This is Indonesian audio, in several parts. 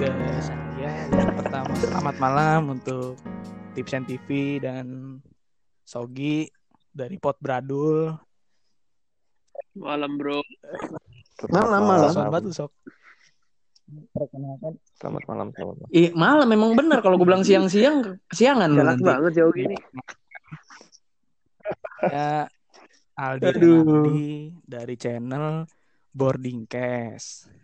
ke saya yang pertama selamat malam untuk Tipsen TV dan Sogi dari Pot Bradul. Malam bro. Malam, malam. Selamat tuh, Sok. Selamat malam, selamat malam. Ih, malam memang benar kalau gue bilang siang-siang kesiangan lu Galak nanti. banget jauh gini. Ya Aldi Aduh. Renaldi dari channel Boarding Cast.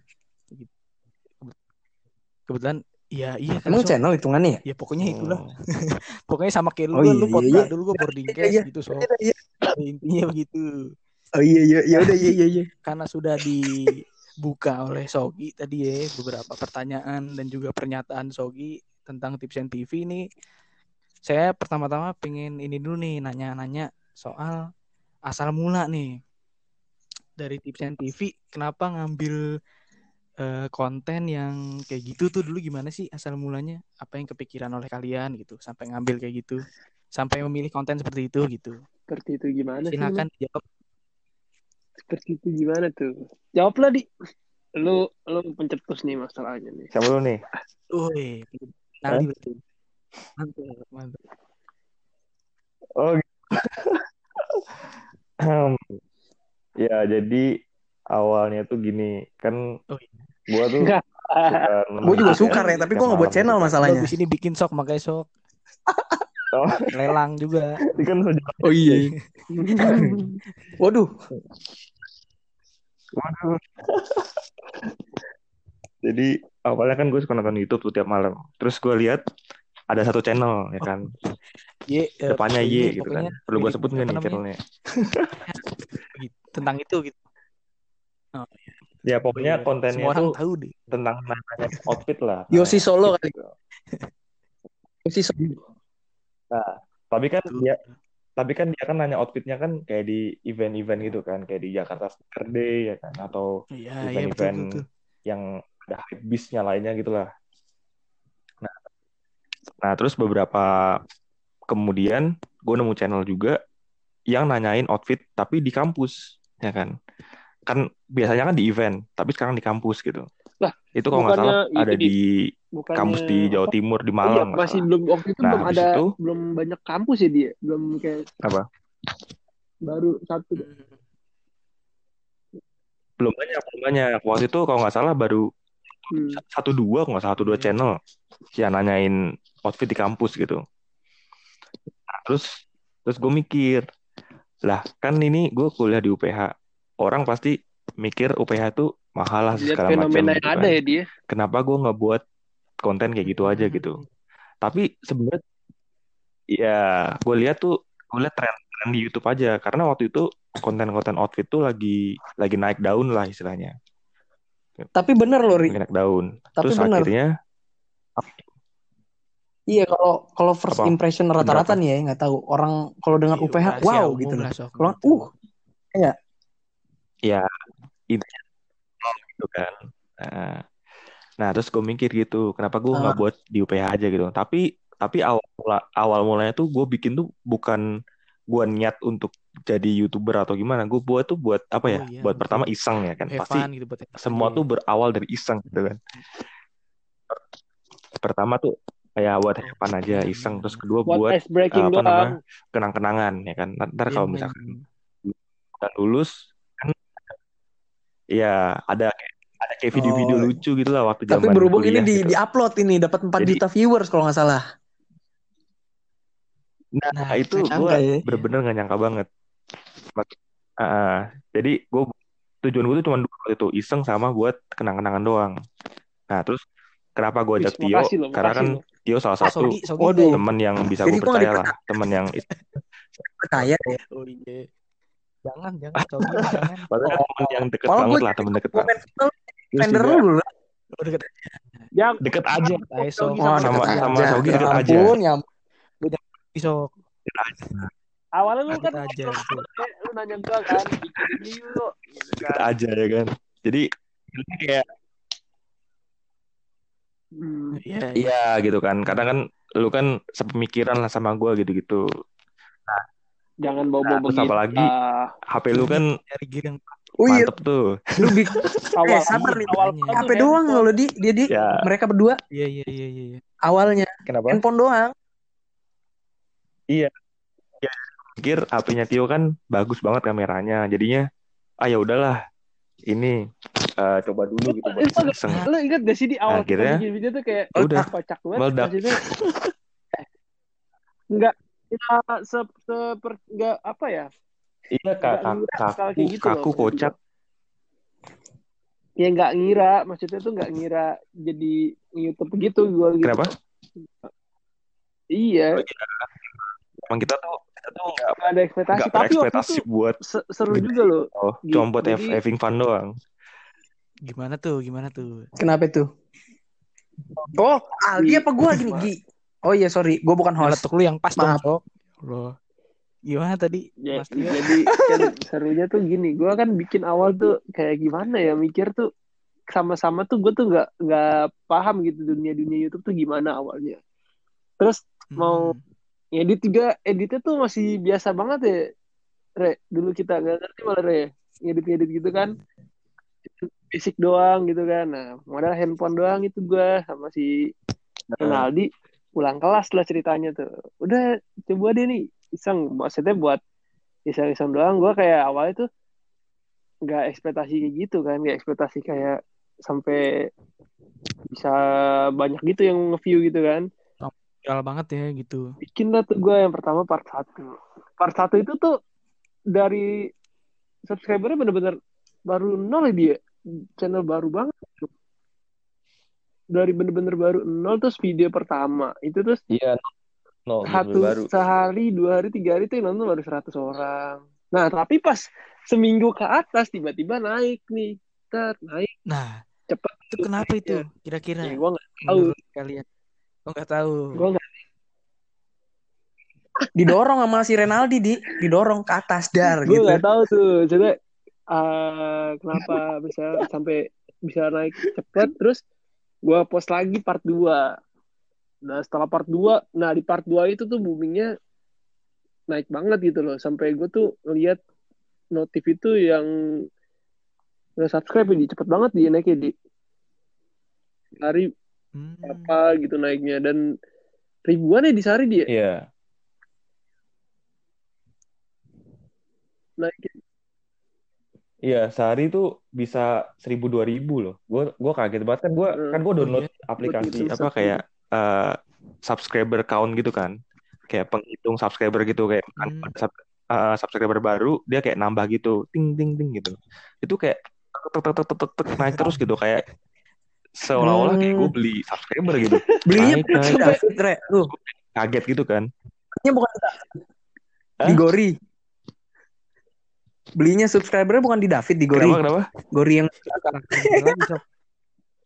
Kebetulan ya iya kan, Emang Sok. channel hitungannya ya? Ya pokoknya itulah. Hmm. Pokoknya sama kayak lu, Oh, iya, lu Pot iya, iya. Bradul, gue Boarding Iya, Cast iya. gitu, Sok. Iya, iya. Intinya begitu. Oh iya iya ya udah iya iya iya. karena sudah dibuka oleh Sogi tadi ya beberapa pertanyaan dan juga pernyataan Sogi tentang Tipsen TV ini saya pertama-tama pengen ini dulu nih nanya-nanya soal asal mula nih dari Tipsen TV kenapa ngambil eh, konten yang kayak gitu tuh dulu gimana sih asal mulanya apa yang kepikiran oleh kalian gitu sampai ngambil kayak gitu sampai memilih konten seperti itu gitu Seperti itu gimana sih? silakan jawab Seperti itu gimana tuh? Jawablah di. Lu lu pencetus nih masalahnya nih. Siapa dulu nih? Woi, Naldi betul. Mantap, mantap. Oh, gitu. ya jadi awalnya tuh gini kan Oh, iya. Gua tuh Gue juga suka ya, tapi gue nggak buat channel masalahnya. Bagus ini bikin sok makanya sok. Oh. Lelang juga. Kan sejak Oh iya. Waduh. Waduh. Jadi awalnya kan gue suka nonton YouTube tuh tiap malam. Terus gue lihat ada satu channel ya kan, Y, eh, depannya ini Y gitu kan. Perlu gue sebut nggak nih namanya? channelnya? Tentang itu gitu. Ya pokoknya Iya, kontennya Semua orang tuh tahu deh. tentang nanya outfit lah. Yosi Solo kali. gitu. Yosi Solo. Tapi kan dia tapi kan dia kan nanya outfitnya kan kayak di event-event gitu kan, kayak di Jakarta Sneaker Day ya kan, atau Iya, iya betul event-event betul. yang ada hypebeastnya lainnya gitulah. Nah, nah terus beberapa kemudian gue nemu channel juga yang nanyain outfit tapi di kampus, ya kan? Kan biasanya kan di event, tapi sekarang di kampus gitu. Lah, itu kalau nggak salah ada di- di Bukannya kampus di Jawa? Timur di iya, Malang nggak masih belum waktu itu Nah, belum ada itu belum banyak kampus ya dia. Belum kayak apa? baru satu. Belum banyak, belum banyak. Waktu itu kalau nggak salah baru Hmm. satu dua, nggak salah satu dua channel yang nanyain outfit di kampus gitu. Nah, terus terus gue mikir, lah kan ini gue kuliah di UPH, orang pasti mikir UPH tuh mahal lah segala macam fenomena gitu kan. ada ya dia. Kenapa gue nggak buat konten kayak gitu aja gitu? Tapi sebenarnya ya gue lihat tuh gue lihat tren-tren di YouTube aja karena waktu itu konten-konten outfit tuh lagi lagi naik daun lah istilahnya, Tapi bener loh, Ri. naik daun. Tapi Terus bener. akhirnya Iya kalau kalau first Apa? impression rata-rata nih ya nggak tahu orang kalau dengar Iya, UPH wow gitu loh. Kalau uh ya intinya gitu kan. Nah, nah, terus gue mikir gitu kenapa gue nggak Ah. buat di UPH aja gitu. Tapi tapi awal mula, awal mulanya tuh gue bikin tuh bukan gue niat untuk jadi youtuber atau gimana. Gue buat tuh buat apa ya Oh iya, buat betul. pertama iseng ya kan. Have pasti gitu buat semua tuh berawal dari iseng gitu kan. Pertama tuh kayak buat have fun aja Iya, iseng. bener, terus kedua Buat apa namanya kenang-kenangan ya kan. Ntar Iya, kalau misalkan udah lulus kan ya ada kayak ada kayak video-video Oh. lucu gitu lah waktu tapi zaman berhubung ini di gitu. di upload ini dapat 4 Jadi- juta viewers kalau nggak salah. Nah, Nah, itu gue nyangka ya. bener-bener gak nyangka banget. Ah, jadi gue tujuan gue tuh cuma dua itu iseng sama buat kenang-kenangan doang. Nah terus kenapa gue ajak Wih, Tio? loh, Karena kan loh. Tio salah Ah, satu Sogi, Sogi Waduh. kayak- teman yang bisa gue percaya lah, teman yang Percaya ya. Oh iya. Jangan, jangan jangan. padahal kan teman yang deket Malah banget gue lah, teman deket banget. final Terus tender lu lah. Oh, deket. Yang deket aja. Wah, sama- deket sama aja. Sogi Ya deket aja. ampun, ya ampun. Sok. awalnya lu kan aja, lu nanya gua kan gitu Deket aja ya kan. Jadi kayak Hmm. Iya, iya. iya gitu kan. Kadang kan lu kan sepemikiran lah sama gue gitu-gitu. Jangan bawa-bawa Nah, terus apalagi Ah, HP lu kan Nyari gear yang Oh iya, Mantep tuh. lu bikin Awal Eh, sabar nih. awal HP doang loh di dia di Ya. mereka berdua Iya iya iya iya. iya. awalnya Kenapa? handphone doang. Pikir HP-nya Tio kan bagus banget kameranya. Jadinya ah ya udahlah. Ini eh, coba dulu gitu buat iseng. Lo ingat gak sih di awal Akhirnya, video tuh kayak udah, kocak banget. meledak. Eh, enggak ya, se, seper, enggak apa ya? Iya kak, Nggak ngira kaku, gitu loh, kaku maksud kocak. Ya enggak ngira, maksudnya tuh enggak ngira jadi YouTube gitu gua gitu. Kenapa? Iya, Emang kita tuh kita tuh nggak nggak ada ekspektasi. nggak Tapi waktu itu buat se- seru juga loh. oh, Gitu. cuma buat Jadi- having fun doang. Gimana tuh? Gimana tuh? Kenapa itu? Oh, Aldi apa gua gini Gi? Oh iya sorry, gua bukan host. Letuk lu yang pas dong, Maaf. Sok. Loh. Gimana tadi? Ya, Mas Tio? jadi kan serunya tuh gini, gue kan bikin awal tuh kayak gimana ya mikir tuh sama-sama tuh gue tuh nggak nggak paham gitu dunia dunia YouTube tuh gimana awalnya. Terus mau Hmm. edit juga editnya tuh masih biasa banget ya, Re. Dulu kita nggak ngerti malah Re, edit edit gitu kan, basic doang gitu kan. Nah, modal handphone doang itu gue sama si Ronaldi pulang kelas lah ceritanya tuh. Udah coba deh nih iseng. Maksudnya buat iseng-iseng doang. Gue kayak awalnya tuh nggak ekspektasi kayak gitu kan. Nggak ekspektasi kayak sampai bisa banyak gitu yang nge-view gitu kan. Viral banget ya gitu. bikin lah tuh gue yang pertama part 1 part 1 itu tuh dari subscribernya bener-bener baru nol ya dia. Channel baru banget dari bener-bener baru nol terus video pertama itu terus Iya, no, satu baru. sehari dua hari tiga hari tuh yang nonton baru 100 orang nah tapi pas seminggu ke atas tiba-tiba naik nih Ter, naik Nah, cepet itu kenapa itu? Kira-kira ya gue nggak tahu kalian? Oh nggak tahu. gue nggak Didorong sama si Renaldi di, didorong ke atas dar gue gitu. nggak tahu tuh jadi eh, kenapa bisa sampai bisa naik cepet terus gue post lagi part 2 nah setelah part 2 nah di part 2 itu tuh boomingnya naik banget gitu loh. Sampai gue tuh ngeliat notif itu yang udah subscribe ya, di cepet banget dia naiknya di hari Hmm. apa gitu naiknya. Dan ribuan ya di sehari dia Iya. naik Iya, sehari tuh bisa seribu dua ribu loh. Gue gua kaget banget kan gue Hmm. kan gue download iya. aplikasi apa kayak eh, subscriber count gitu kan, kayak penghitung subscriber gitu kayak kan Hmm. sub- eh, subscriber baru dia kayak nambah gitu, ting ting ting gitu. Itu kayak tek tek tek tek tek, naik terus gitu kayak seolah-olah kayak gue Hmm. beli subscriber gitu. Belinya Naik, naik. Tuh, Kaget gitu kan. belinya bukan di Hah? Gori. Belinya subscribernya bukan di David, di Gori. Kenapa kenapa? Gori yang.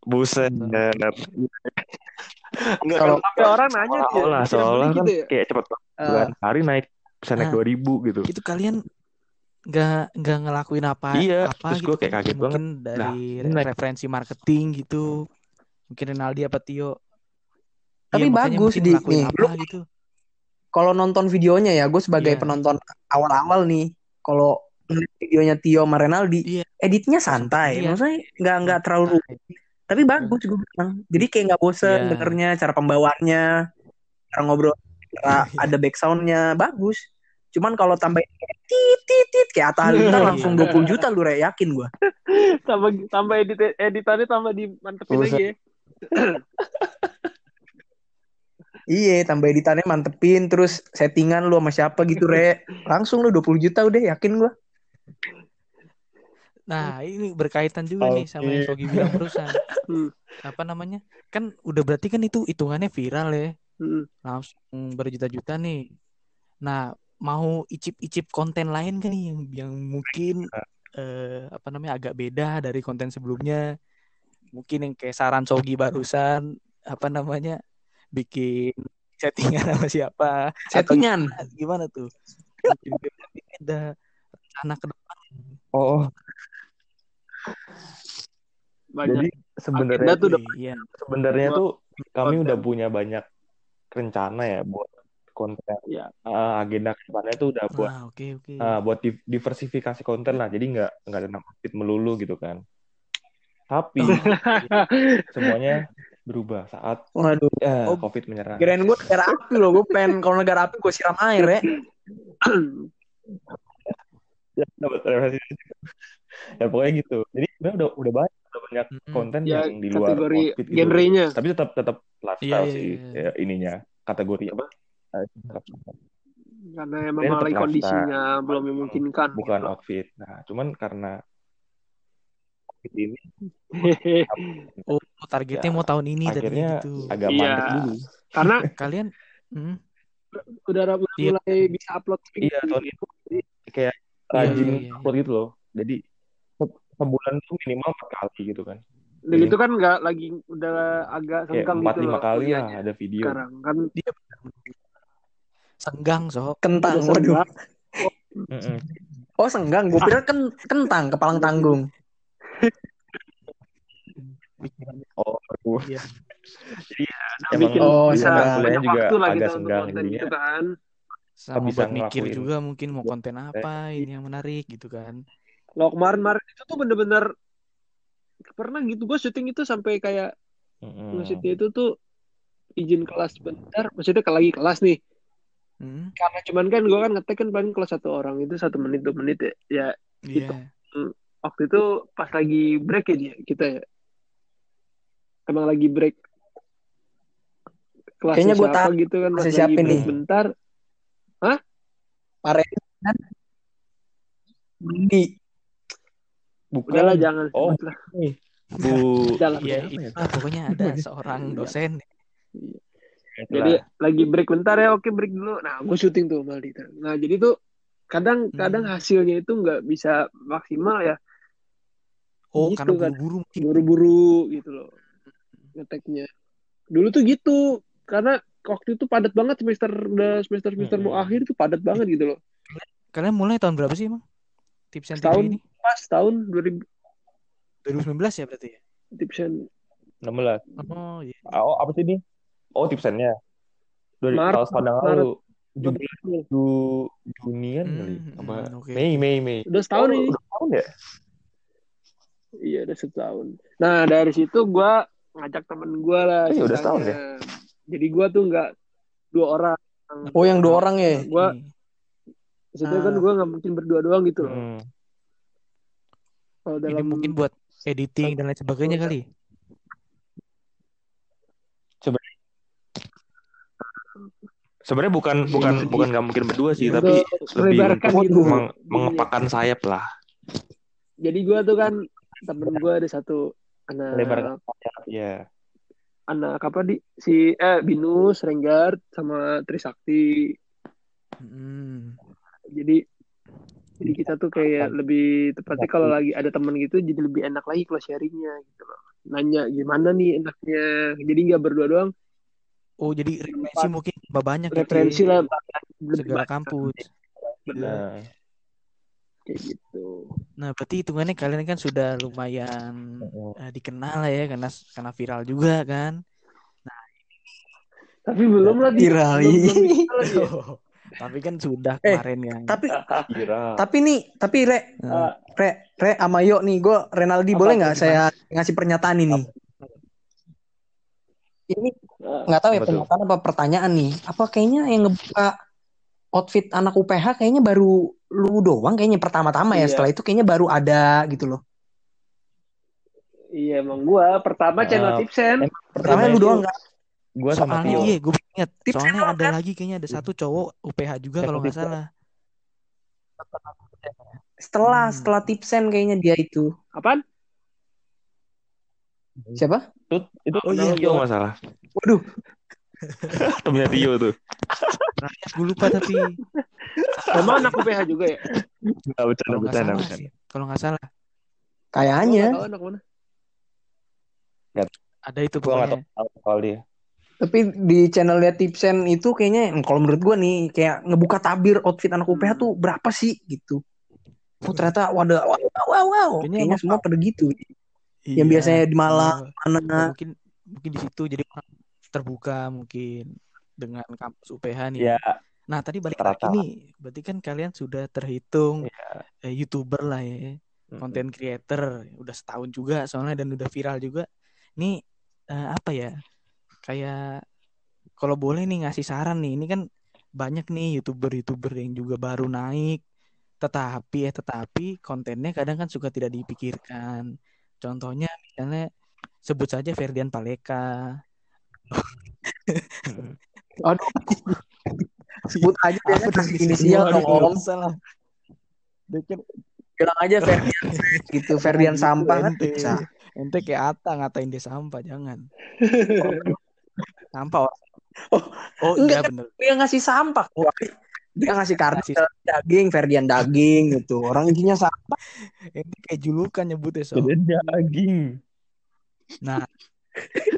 Buset. Enggak Kalau- sampai orang nanya tuh ya, seolah seolah beli kan gitu ya kayak cepet banget eh, kan. Hari naik bisa naik Nah. dua ribu gitu. Itu kalian nggak nggak ngelakuin apa Iya, apa terus gitu gue kayak kan? kaget mungkin banget. dari naik. referensi marketing gitu mungkin Rinaldi apa Tio Tapi Iya, makanya bagus, mungkin Di. Nih, apa lu- gitu kalau nonton videonya ya, gue sebagai Iya. penonton awal-awal nih, kalau videonya Tio sama Renaldi, Iya. editnya santai, Iya. maksudnya nggak nggak terlalu rumit, tapi bagus gue bilang. Jadi kayak nggak bosen Iya. dengernya, cara pembawaannya, cara ngobrol, cara Iya. ada backsoundnya bagus. Cuman kalau tambahin kayak tit tit tit kayak Atta Halilintar Iya. langsung 20 juta lu re yakin gue. tambah tambah edit editannya tambah dimantepin lagi ya Iya, tambah editannya mantepin, terus settingan lu sama siapa gitu re, langsung lu 20 juta udah yakin gue. Nah ini berkaitan juga nih sama yang. Sogi bilang barusan. Hmm. apa namanya? Kan udah berarti kan itu hitungannya viral ya. Hmm. langsung berjuta-juta nih. Nah mau icip-icip konten lain kan nih yang yang mungkin eh, apa namanya agak beda dari konten sebelumnya. Mungkin yang kayak saran Sogi barusan apa namanya bikin settingan sama siapa? Settingan. atau gimana tuh? Mungkin beda rencana ke depan Oh, banyak jadi sebenarnya tuh udah iya sebenarnya tuh kami konten. udah punya banyak rencana ya buat konten Ya. eh, agenda ke depannya tuh udah buat Nah, oke oke. eh, buat di- diversifikasi konten lah jadi nggak nggak tentang outfit melulu gitu kan tapi semuanya berubah saat Waduh. eh, Oh, covid menyerang Kirain gue negara api loh. Gue pengen kalau negara api gue siram air ya. ya, dapat referensi ya pokoknya gitu jadi sebenarnya udah udah banyak udah banyak konten ya yang di luar kategori outfit gitu genrenya. tapi tetap tetap lifestyle Iya, iya, sih iya. ya, ininya kategori apa Eh, Karena emang lagi lifestyle. kondisinya belum memungkinkan. bukan gitu. outfit nah cuman karena covid ini Oh, targetnya Ya, mau tahun ini tadi akhirnya gitu. agak Iya. mandek dulu Karena Kalian hmm, udah Iya. mulai bisa upload iya tahun itu kayak Iya, rajin iya, iya. upload gitu loh jadi se- sebulan tuh minimal empat kali gitu kan Dan itu kan nggak lagi udah agak senggang empat gitu lima loh kali kuliahnya ada video sekarang kan dia senggang sok. Kentang. Waduh. senggang. Mm-mm. Oh senggang. Gue kira kan kentang kepalang tanggung. oh aku Iya. Nah, bikin Oh, bisa banyak juga waktu lah kita untuk senggang konten jadinya. gitu kan Sama bisa buat mikir ngelakuin. juga mungkin mau konten apa ini yang menarik gitu kan. lo kemarin-kemarin itu tuh bener-bener pernah gitu gue syuting itu sampai kayak Mm-mm. maksudnya itu tuh izin kelas bentar maksudnya ke lagi kelas nih Hmm, karena cuman kan gue kan ngetek kan paling kelas satu orang itu satu menit dua menit ya ya Iya. waktu itu pas lagi break ya dia kita ya emang lagi break kelasnya Kayaknya gua siapa tahu gitu kan siapa break nih. bentar Pare. Di. bukan. Udahlah jangan. Oh. sebut lah. Bu Iya, udah. itu pokoknya ada seorang dosen. Jadi lagi break bentar ya. Oke break dulu. Nah gue syuting tuh sama Dita nah jadi tuh kadang kadang Hmm. hasilnya itu nggak bisa maksimal ya. Oh, Gitu karena kan. buru-buru mungkin. buru-buru gitu loh. Ngeteknya. Dulu tuh gitu. Karena waktu itu padat banget semester udah semester semester mau Mm-mm. akhir tuh padat banget gitu loh Kalian mulai tahun berapa sih, Emang? Tips and Setahun. ini? pas tahun 2000 2019 ya berarti ya? tipsen 16 Oh, iya. oh apa sih ini oh tipsennya dari Maret, tahun tahun Maret. lalu Juni Ju, Junian kali Hmm, apa hmm, oke. Mei Mei Mei udah setahun oh, ini udah tahun ya iya udah setahun nah dari situ gua ngajak temen gua lah Oh, iya, udah setahun ya? Jadi gua tuh nggak dua orang Oh yang dua orang ya. gua Ini. maksudnya Ah. kan gua nggak mungkin berdua doang gitu loh Hmm. kalau Ini dalam mungkin buat editing dan lain sebagainya kali. sebenarnya bukan bukan bukan nggak mungkin berdua sih Untuk tapi lebih gitu. meng- mengepakkan sayap lah jadi gua tuh kan temen gua ada satu anak sayap ya anak apa di? Si eh Binus Renggard sama Trisakti. Hmm. jadi jadi kita tuh kayak lebih tepatnya kalau lagi ada teman gitu jadi lebih enak lagi kalau sharingnya gitu loh. Nanya gimana nih enaknya. Jadi nggak berdua doang. Oh, jadi referensi mungkin banyak gitu referensi ya. lah segala kampus. bener. Nah kayak gitu Nah, berarti hitungannya kalian kan sudah lumayan eh, dikenal lah ya karena karena viral juga kan. tapi belum lah Viral. belum, belum viral lagi ya. Tapi kan sudah Eh, kemarin yang Tapi Viral. tapi nih tapi re Eh, re re sama Yo nih gue Renaldi Apa boleh nggak saya ngasih pernyataan ini? Ini Ah, nggak tahu ya Apa pernyataan apa pertanyaan nih. Apa kayaknya yang ngebuka outfit anak UPH kayaknya baru lu doang kayaknya pertama-tama ya. Iya. Setelah itu kayaknya baru ada gitu loh. iya emang gua pertama channel Ah, tipsen Pertama lu doang nggak? Gua sama soalnya Tio. iya, gue inget. Tips Soalnya ada kan? lagi kayaknya ada satu cowok UPH juga kalau nggak salah. Setelah Hmm. setelah tipsen kayaknya dia itu. apaan Siapa? Itu, itu Oh iya, Tio gua- nggak salah. Waduh, Temennya Tio tuh. Gue lupa tapi emang anak UPH juga ya Nggak bercanda, bercanda, salah bercanda. Kalau nggak salah kayaknya. Gua nggak tahu anak mana ada itu Gua pokoknya. tahu dia. Tapi di channelnya Tipsen itu kayaknya kalau menurut gua nih kayak ngebuka tabir outfit anak UPH tuh berapa sih gitu. Oh ternyata wadah wow wow wow, wow. Kayaknya Kayaknya emang- semua pada gitu. Yang Iya. biasanya di Malang Oh, mana mungkin mungkin di situ jadi orang terbuka mungkin dengan kampus UPH nih. Ya, Nah, tadi balik lagi Rata-rata. nih. Berarti kan kalian sudah terhitung ya. eh, YouTuber lah ya, content creator. Udah setahun juga soalnya dan udah viral juga. Nih eh, apa ya? Kayak kalau boleh nih ngasih saran nih. Ini kan banyak nih YouTuber-YouTuber yang juga baru naik. Tetapi ya tetapi kontennya kadang kan suka tidak dipikirkan. Contohnya misalnya sebut saja Ferdian Paleka. Mm. Aduh. Sebut aja ya, inisial dong om. salah. Dia kan Bilang aja Ferdian gitu, Ferdian sampah kan ente. bisa. Ente kayak Ata ngatain dia sampah, jangan. Sampah. Oh, Oh enggak iya bener. Dia ngasih sampah. Dia ngasih kartu Ngasih- daging, Ferdian daging gitu. Orang intinya sampah. Ente kayak julukan nyebutnya so. Daging. Nah,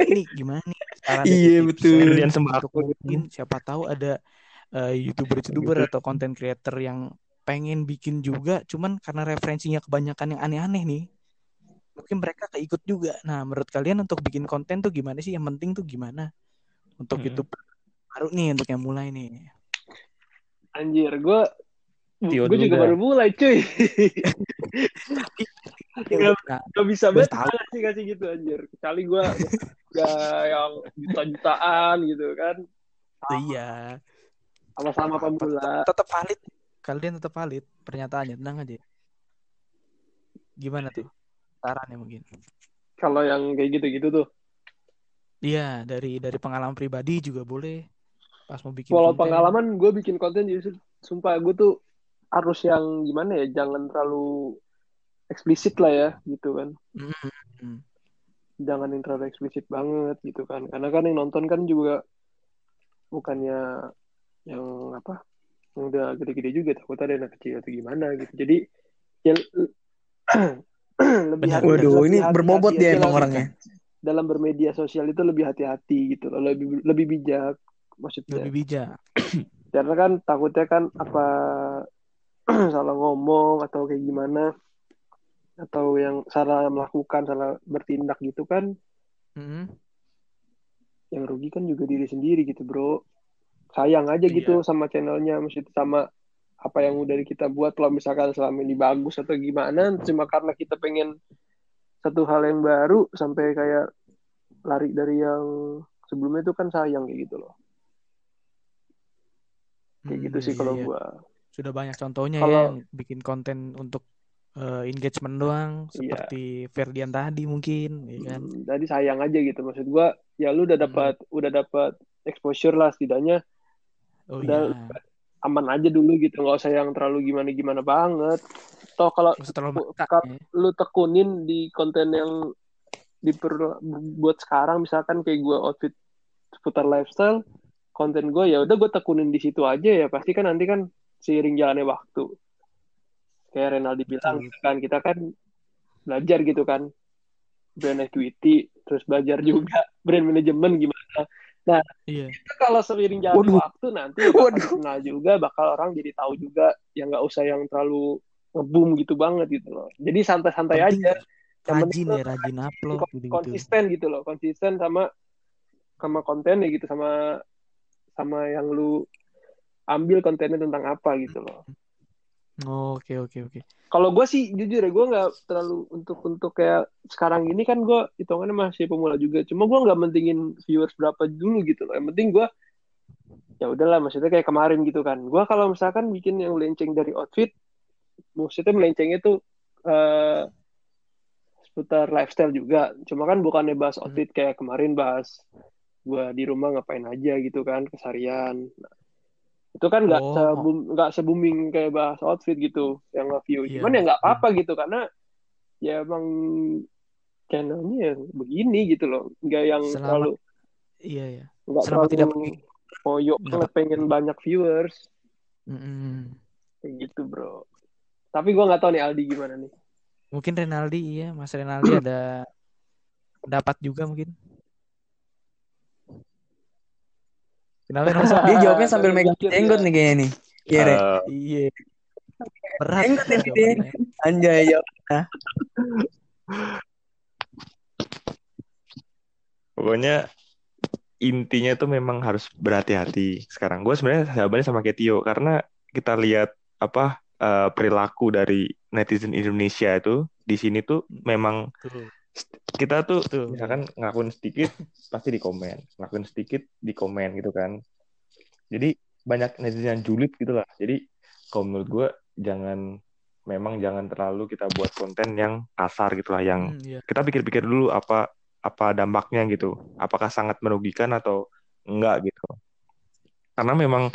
ini gimana nih? Iya, betul. Ferdian sembako. mungkin siapa tahu ada eh, youtuber-youtuber atau content creator yang pengen bikin juga, cuman karena referensinya kebanyakan yang aneh-aneh nih, mungkin mereka keikut juga. Nah, menurut kalian untuk bikin konten tuh gimana sih? Yang penting tuh gimana? Untuk Hmm. YouTube baru nih, untuk yang mulai nih. Anjir, gue Tio gue juga baru mulai cuy. Nggak Nah, gak bisa Baru banget tahu. kasih gitu anjir. Kecuali gue udah yang juta-jutaan gitu kan. iya. Sama-sama pemula. Tetap valid. Kalian tetap valid pernyataannya, tenang aja. Gimana tuh? Sarannya mungkin. Kalau yang kayak gitu-gitu tuh. Iya, dari dari pengalaman pribadi juga boleh. Pas mau bikin Kalau konten. pengalaman gue bikin konten justru sumpah gue tuh harus yang gimana ya, jangan terlalu eksplisit lah ya gitu kan. Mm, Jangan yang terlalu eksplisit banget gitu kan. Karena kan yang nonton kan juga bukannya yang apa yang udah gede-gede juga takut ada anak kecil atau gimana gitu. Jadi ya lebih hati- Waduh, lebih ini hati-hati berbobot aja dia emang orangnya. dalam bermedia sosial itu lebih hati-hati gitu loh, lebih lebih bijak maksudnya. lebih bijak. Karena kan takutnya kan apa salah ngomong atau kayak gimana atau yang salah melakukan, salah bertindak gitu kan Mm, yang rugi kan juga diri sendiri gitu, Bro. Sayang aja Iya. gitu sama channelnya, maksudnya sama apa yang udah kita buat kalau misalkan selama ini bagus atau gimana cuma karena kita pengen satu hal yang baru sampai kayak lari dari yang sebelumnya itu kan sayang kayak gitu loh. Kayak mm, gitu sih iya, kalau iya. gua. Sudah banyak contohnya Kalau- ya yang bikin konten untuk eh, engagement doang Iya. seperti Ferdian tadi mungkin, ya kan? Hmm, Jadi sayang aja gitu maksud gua. Ya lu udah Hmm. dapat udah dapat exposure lah setidaknya Oh Udah- iya. aman aja dulu gitu nggak usah yang terlalu gimana gimana banget. Toh kalau ya. lu tekunin di konten yang diper buat sekarang misalkan kayak gue outfit seputar lifestyle konten gue ya udah gue tekunin di situ aja ya pasti kan nanti kan seiring jalannya waktu kayak Renaldi bilang gitu kan kita kan belajar gitu kan brand equity terus belajar juga brand management gimana Iya. Itu kalau seiring jalannya Waduh. waktu nanti Waduh. kenal juga bakal orang jadi tahu juga yang nggak usah yang terlalu ngebum gitu banget gitu loh jadi santai-santai aja Yang rajin ya, rajin upload kon- gitu-gitu. konsisten gitu loh konsisten sama sama konten ya gitu sama sama yang lu ambil kontennya tentang apa gitu loh Oke, oke, oke. kalau gue sih jujur ya gue nggak terlalu untuk untuk kayak sekarang ini kan gue hitungannya masih pemula juga. Cuma gue nggak mentingin viewers berapa dulu gitu loh. Yang penting gue ya udahlah maksudnya kayak kemarin gitu kan. Gue kalau misalkan bikin yang melenceng dari outfit maksudnya melencengnya tuh eh seputar lifestyle juga. Cuma kan bukannya bahas Hmm. outfit kayak kemarin bahas gue di rumah ngapain aja gitu kan kesarian Nah, itu kan nggak Oh. sebum- nggak se booming kayak bahas outfit gitu yang nge-view Iya, cuman ya nggak apa-apa gitu karena ya emang channelnya ya begini gitu loh nggak yang Selama- terlalu Iya, ya. nggak Selama tidak terlalu koyok nggak banget pengen banyak viewers Mm-mm. kayak gitu bro tapi gue nggak tahu nih Aldi gimana nih Mungkin Renaldi iya, Mas Renaldi ada pendapat juga mungkin. Kenapa? Dia jawabnya sambil Dari megang jenggot dia. nih kayaknya nih. Iya. Eh, Iya. Berat. Jenggot ya, dia. Anjay, jawab. pokoknya intinya tuh memang harus berhati-hati sekarang. Gue sebenarnya sahabatnya sama kayak Tio karena kita lihat apa eh, perilaku dari netizen Indonesia itu di sini tuh memang Betul. Kita tuh Betul. misalkan ngelakuin sedikit pasti di komen, ngelakuin sedikit di komen gitu kan. Jadi banyak netizen yang julid gitu lah. Jadi kalau menurut gue jangan memang jangan terlalu kita buat konten yang kasar gitu lah, yang Hmm, iya. kita pikir-pikir dulu apa apa dampaknya gitu. Apakah sangat merugikan atau enggak gitu. Karena memang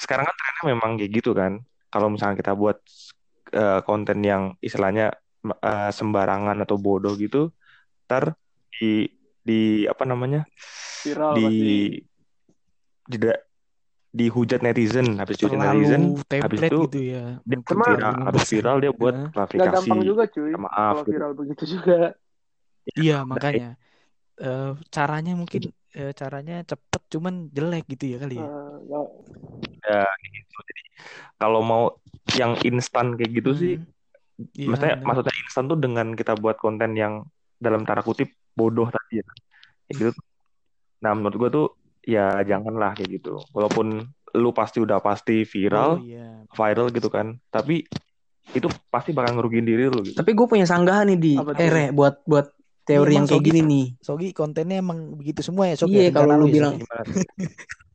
sekarang kan trennya memang kayak gitu kan. Kalau misalnya kita buat eh, konten yang istilahnya eh, sembarangan atau bodoh gitu, ntar di di apa namanya Viral di tidak dihujat netizen habis dihujat Terlalu netizen habis itu gitu ya. dia Sama- viral, habis viral dia buat. Nggak klarifikasi gampang juga cuy. maaf Kalau gitu. viral begitu juga. Iya makanya Eh, caranya mungkin eh, caranya cepet cuman jelek gitu ya kali ya. Eh, nggak- Ya, gitu. Jadi kalau mau yang instan kayak gitu sih, Hmm. Iya, maksudnya benar. maksudnya instan tuh dengan kita buat konten yang dalam tanda kutip bodoh tadi ya. Kayak gitu. Nah, menurut gua tuh ya janganlah kayak gitu. Walaupun lu pasti udah pasti Oh viral, iya. viral gitu kan. Tapi itu pasti bakal ngerugiin diri lu gitu. Tapi gue punya sanggahan nih di tuh? eh buat buat teori Iya, yang kayak Sogi. gini nih. Sogi kontennya emang begitu semua ya Sogi. Iya, ya? kalau lu ya, bilang-?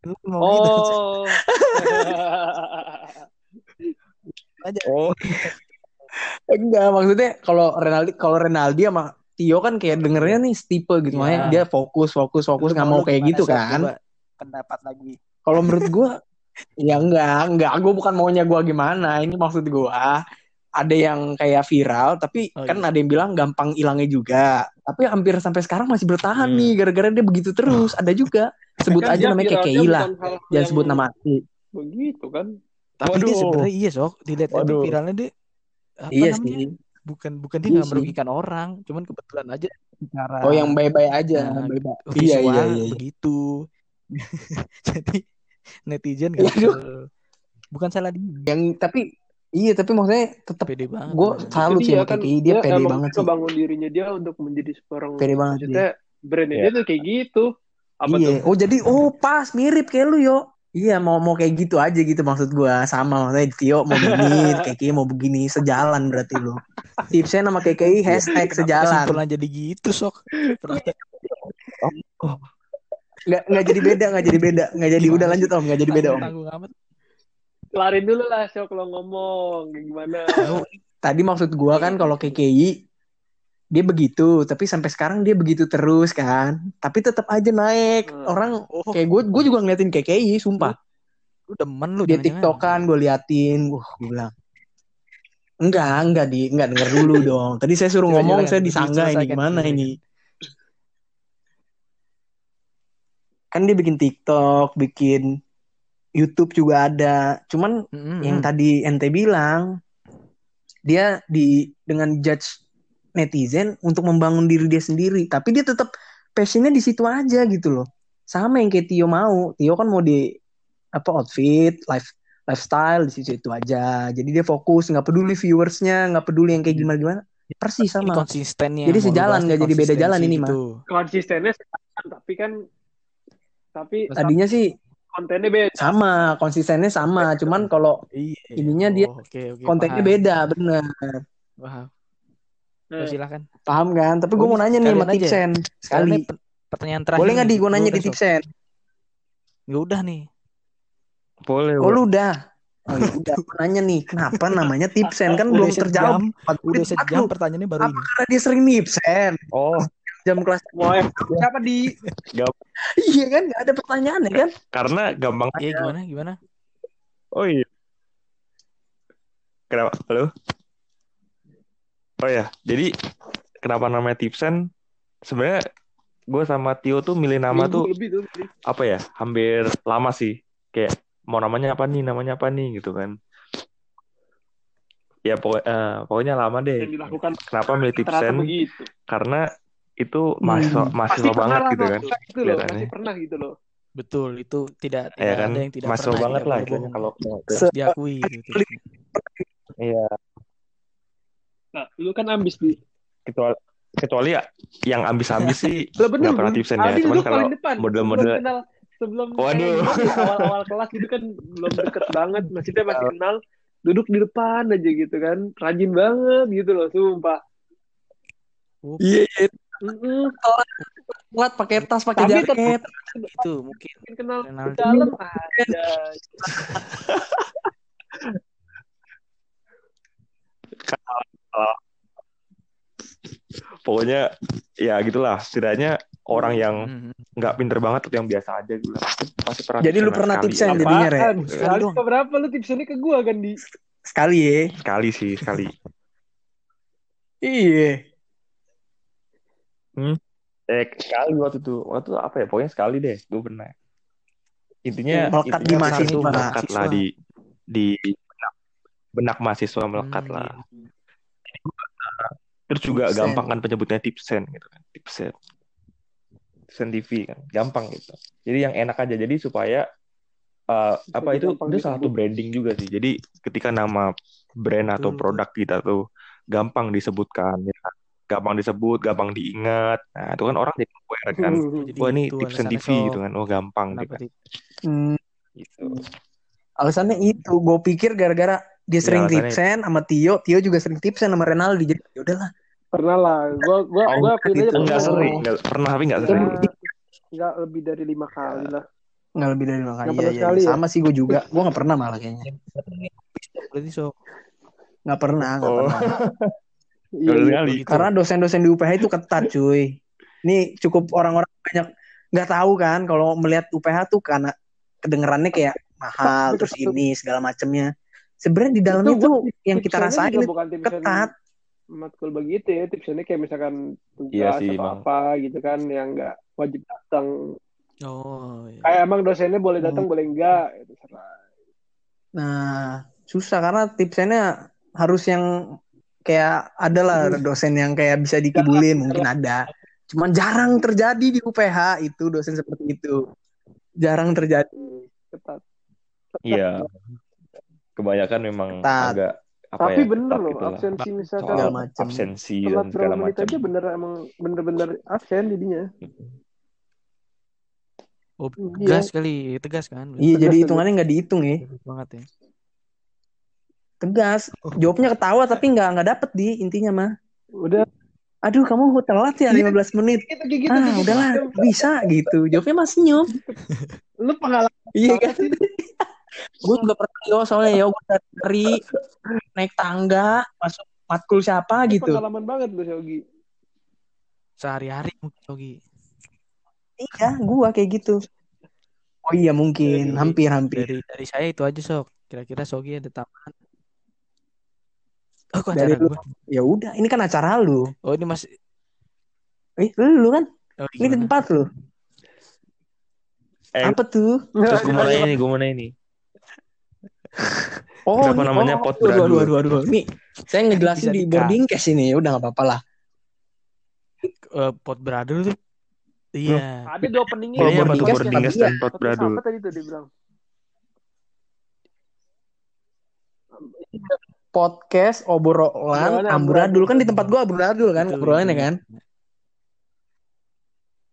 Lu. Oh. aja. Oh, Enggak, maksudnya kalau Renaldi kalau Renaldi sama Tio kan kayak dengernya nih tipe gitu, Iya. makanya dia fokus, fokus, fokus nggak mau kayak gitu kan. Pendapat lagi. Kalau menurut gua ya enggak, enggak, gua bukan maunya gua gimana. Ini maksud gua ada yang kayak viral, tapi Oh, kan iya. ada yang bilang gampang hilangnya juga. Tapi hampir sampai sekarang masih bertahan Hmm. nih, gara-gara dia begitu terus. Ada juga. Sebut Kan aja dia namanya bukan hal Jangan sebut nama asli. Begitu kan. Tapi dia Waduh. sebenarnya iya sok dilihat Waduh. viralnya dia apa Iya namanya? sih. Bukan bukan dia Iya nggak sih. merugikan orang, cuman kebetulan aja cara Oh yang bye-bye aja, Nah, bye-bye. Iya, visual iya, iya. begitu. Jadi netizen Iya, nggak aduh. bukan salah dia, Yang tapi iya tapi maksudnya tetap pede banget. gue salut Jadi sih kan KKI dia pede emang banget dia sih. ngebangun dirinya dia untuk menjadi seorang Pede banget maksudnya brandnya Iya. dia tuh kayak gitu. Apa iya. tuh? Oh jadi oh pas mirip kayak lu yo. Iya mau mau kayak gitu aja gitu maksud gua sama maksudnya Tio mau begini, KKI mau begini sejalan berarti lu. Tipsnya nama KKI hashtag sejalan. Kesimpulan jadi gitu sok. Ternyata Nggak nggak jadi beda nggak jadi beda nggak jadi udah lanjut om nggak jadi beda om. Kelarin dulu lah Syok lo ngomong gimana. Tadi maksud gua kan kalau KKI dia begitu tapi sampai sekarang dia begitu terus kan. Tapi tetap aja naik. Hmm. orang Oh, kayak gue gue juga ngeliatin KKI sumpah. Lu demen lu dia tiktokan gue liatin. Wah gue bilang enggak enggak di enggak denger dulu dong. Tadi saya suruh ngomong saya disanggah ini gimana silakan. ini? kan dia bikin TikTok bikin YouTube juga ada. Cuman Mm-mm. yang tadi ente bilang dia di dengan judge netizen untuk membangun diri dia sendiri tapi dia tetap passionnya di situ aja gitu loh sama yang kayak Tio mau Tio kan mau di apa outfit life lifestyle di situ itu aja jadi dia fokus nggak peduli viewersnya nggak peduli yang kayak gimana gimana persis sama konsistennya. Jadi sejalan, nggak jadi beda jalan ini, mah. gitu. Konsistennya sejalan, tapi kan tapi tadinya sih kontennya beda. sama konsistennya sama cuman kalau Iya. Ininya dia Oh, oke, oke, kontennya paham. beda bener Paham. Oh, silakan. paham kan tapi gue mau nanya nih sama aja. tipsen sekali pertanyaan terakhir. boleh nggak di gue nanya di tipsen Ya udah nih. boleh. Oh lu udah. Oh ya udah nanya nih, kenapa namanya tipsen kan belum terjawab. udah sejam pertanyaannya baru Apa ini. karena dia sering nipsen? Oh, Jam kelas mau F siapa di iya kan nggak ada pertanyaan ya kan? karena gampang. Iya gimana gimana? Oh iya. Kenapa? Halo? Oh ya, jadi kenapa namanya Tipsen? Sebenarnya gue sama Tio tuh milih nama Minggu tuh lebih tuh. apa ya? Hampir lama sih. Kayak mau namanya apa nih? Namanya apa nih? Gitu kan. Ya pokok- eh, pokoknya lama yang deh. dilakukan Kenapa milih Tipsen? begitu. Karena itu mahasiswa, Hmm. mahasiswa banget gitu kan. Itu loh, pasti pernah gitu loh. Betul itu tidak tidak Ya kan, ada yang tidak mahasiswa pernah banget lah bohong. kalau diakui gitu. Iya, Nah, lu kan ambis di kecuali kecuali ya yang ambis-ambis sih Lah bener pernah tipsen ya cuman kalau model-model Sebelum kenal sebelum Waduh. ya, awal-awal kelas itu kan belum deket banget, maksudnya masih kenal, duduk di depan aja gitu kan, rajin banget gitu loh, sumpah. Iya, iya. Mm-mm. Kuat pakai tas, pakai jaket. itu mungkin Mungkin kenal Ronaldo. dalam ada. pokoknya ya gitulah setidaknya orang yang Mhm. nggak pinter banget atau yang biasa aja gitu lah pasti, pasti pernah Jadi lu pernah tipsen Apa? jadinya, Re? Apaan? Sekali Kali dong. berapa lu tipsnya ke gua kan di Sekali ya. sekali sih sekali Iya. eh sekali waktu itu waktu itu apa ya pokoknya sekali deh gue pernah intinya Melekat intinya di mahasiswa. melekat lah di di benak, benak mahasiswa melekat Hmm, lah iya. Terus juga Tipsen. gampang kan penyebutnya tipsen gitu kan. Tipsen. Tipsen TV kan. Gampang gitu. Jadi yang enak aja. Jadi supaya uh, apa itu? itu salah satu branding juga sih. Jadi ketika nama brand atau Betul. produk kita tuh gampang disebutkan ya kan. gampang disebut gampang diingat. Nah itu kan orang jadi aware kan. Jadi wah ini itu tipsen TV Sok. gitu kan. Oh gampang gitu. kan Hmm, gitu. Alasannya itu, gue pikir gara-gara dia Iya, sering alasannya- tipsen sama Tio, Tio juga sering tipsen sama Renaldi. Jadi ya udahlah. Pernah lah, gua gua gua akuin aja enggak pernah. sering enggak pernah tapi enggak Ya, sering nggak lebih dari lima kali lah. Nggak lebih dari lima kali. Iya, pernah iya, sekali ya? Sama sih gue juga. Gue nggak pernah malah kayaknya. berarti sok Nggak pernah, nggak Oh. pernah. Iya, gitu. Karena dosen-dosen di UPH itu ketat cuy. Ini cukup orang-orang banyak nggak tahu kan kalau melihat UPH tuh karena kedengerannya kayak mahal terus ini segala macemnya. Sebenarnya di dalamnya Itu tuh yang kita rasain ketat. matkul begitu ya tipsnya kayak misalkan tugas Iya sih, atau Bang. apa gitu kan yang nggak wajib datang oh iya. kayak emang dosennya boleh Hmm. datang boleh enggak itu serah Nah, susah karena tipsnya harus yang kayak ada lah dosen yang kayak bisa dikibulin mungkin ada. Cuman jarang terjadi di UPH itu dosen seperti itu. Jarang terjadi. ketat Iya. Kebanyakan memang Ketat. agak apa tapi ya, bener loh gitu lah. absensi misalkan Segala Soal macam. absensi telat dan segala macam. aja bener emang bener-bener absen jadinya Oh, Iya. tegas kali, tegas kan? Iya, Tegas, jadi hitungannya nggak dihitung ya. Tegas banget ya. Tegas. Jawabnya ketawa tapi nggak nggak dapet di intinya mah. udah Aduh, kamu telat ya 15 menit. gitu kayak gitu Ah, gitu. udahlah, bisa gitu. Jawabnya masih senyum. lu pengalaman Iya kan? Gue juga pernah yo soalnya yo gue dari naik tangga masuk matkul siapa Lu gitu. pengalaman banget lu Shogi Sehari-hari mungkin Yogi. Iya, gua kayak gitu. Oh iya mungkin, hampir-hampir. Dari dari saya itu aja sok. Kira-kira Sogi ada tambahan. Oh, kok Dari acara lu. gua? Ya udah, ini kan acara lu. Oh, ini masih Eh, lu kan? oh, Ini tempat lu. Eh, Apa tuh? terus gue mau nanya nih, gue mau nanya nih. Oh, Kenapa ini- namanya oh, pot bradul? aduh, aduh, aduh. Nih, saya ngejelasin di boarding case ini. Ya udah nggak apa-apa lah. Eh, pot brother tuh. Iya. ada dua openingnya Ini apa tuh boarding boarding case dan pot bradul? apa tadi tuh dia bilang Podcast obrolan amburadul kan di tempat gua amburadul kan obrolannya kan.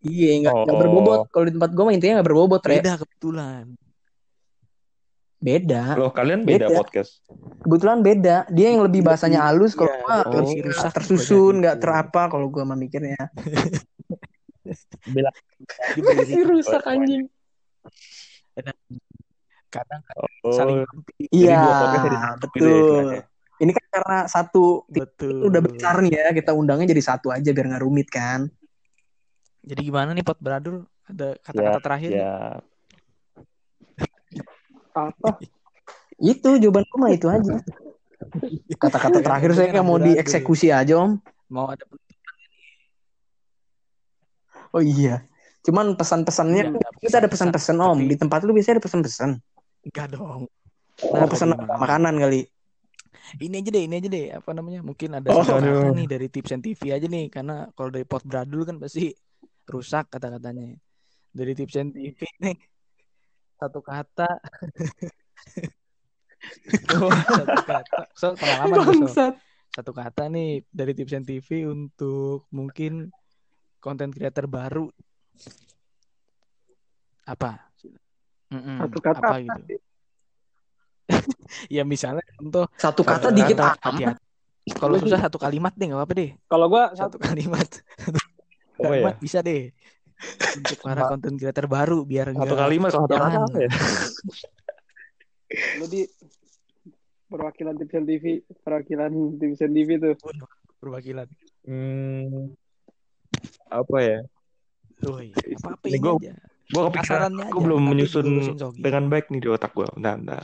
Iya, nggak nggak Oh. berbobot. Kalau di tempat gua mah intinya nggak berbobot, Re. Beda kebetulan. Beda. Loh, kalian beda, Beda. podcast. Kebetulan beda. Dia yang lebih bahasanya halus kalau Iya, gua dari lebih si rusak tersusun, nggak gitu. terapa kalau gua mah mikirnya. Bela. Jadi beli- rusak anjing. kadang Oh, saling Iya, gitu ya betul. Ini kan karena satu Betul. udah besar nih ya, kita undangnya jadi satu aja biar nggak rumit kan. Jadi gimana nih pot brother? Ada kata-kata terakhir? ya. Apa Itu jawaban mah itu aja. Kata-kata terakhir saya kayak mau dieksekusi aja om. Mau ada Oh iya. Cuman pesan-pesannya Iya, kita ada pesan-pesan om. tapi- Di tempat lu biasanya ada pesan-pesan. enggak dong. Mau pesan makanan kali. Ini aja deh, ini aja deh. Apa namanya? Mungkin ada Oh, aduh. nih dari tips and TV aja nih, karena kalau dari pot brother kan pasti rusak kata-katanya. Dari tips and TV nih satu kata. satu kata. So, pengalaman tuh, so. Bangsat. satu kata nih dari Tips and TV untuk mungkin konten creator baru. Apa? Mm-mm, Satu kata apa gitu? Ya misalnya contoh Satu kata dikit hati-hati. Kalau susah satu kalimat deh nggak apa-apa deh. Kalau gua Satu satu kalimat. Apa ya? kalimat bisa deh. Untuk para konten creator baru biar Satu enggak kalimat satu kata apa ya? lu di perwakilan Tips and TV, perwakilan Tips and TV tuh. perwakilan. Hmm, apa ya? Woi, apa-apa Ini ini gua- aja. Gue kepikiran, gue belum menyusun dengan baik nih di otak gue. Bentar, bentar.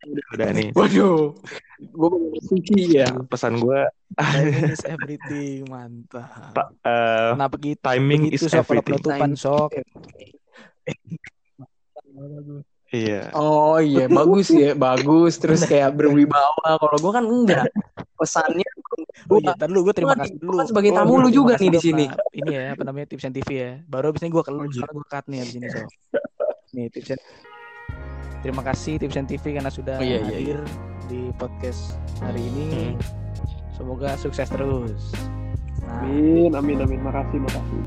Udah, udah nih. Waduh. Gue suci ya. Pesan gue, Timing is everything, mantap. ta- eh, Kenapa gitu? timing Begitu is kalau everything. penutupan sok. Iya. Oh iya, bagus ya, bagus. Terus kayak berwibawa. Kalau gue kan enggak. Pesannya Oh iya, ntar gue terima kasih dulu. sebagai Oh, tamu lu juga nih di sini. Ini ya, apa namanya tips and TV ya. Baru abis ini gue keluar, gue cut nih abis ini sok. Nih tips and Terima kasih tips and TV karena sudah Oh, iya, iya, hadir di podcast hari ini. Hmm. Semoga sukses terus. Nah, Amin, amin, amin. Makasih, makasih.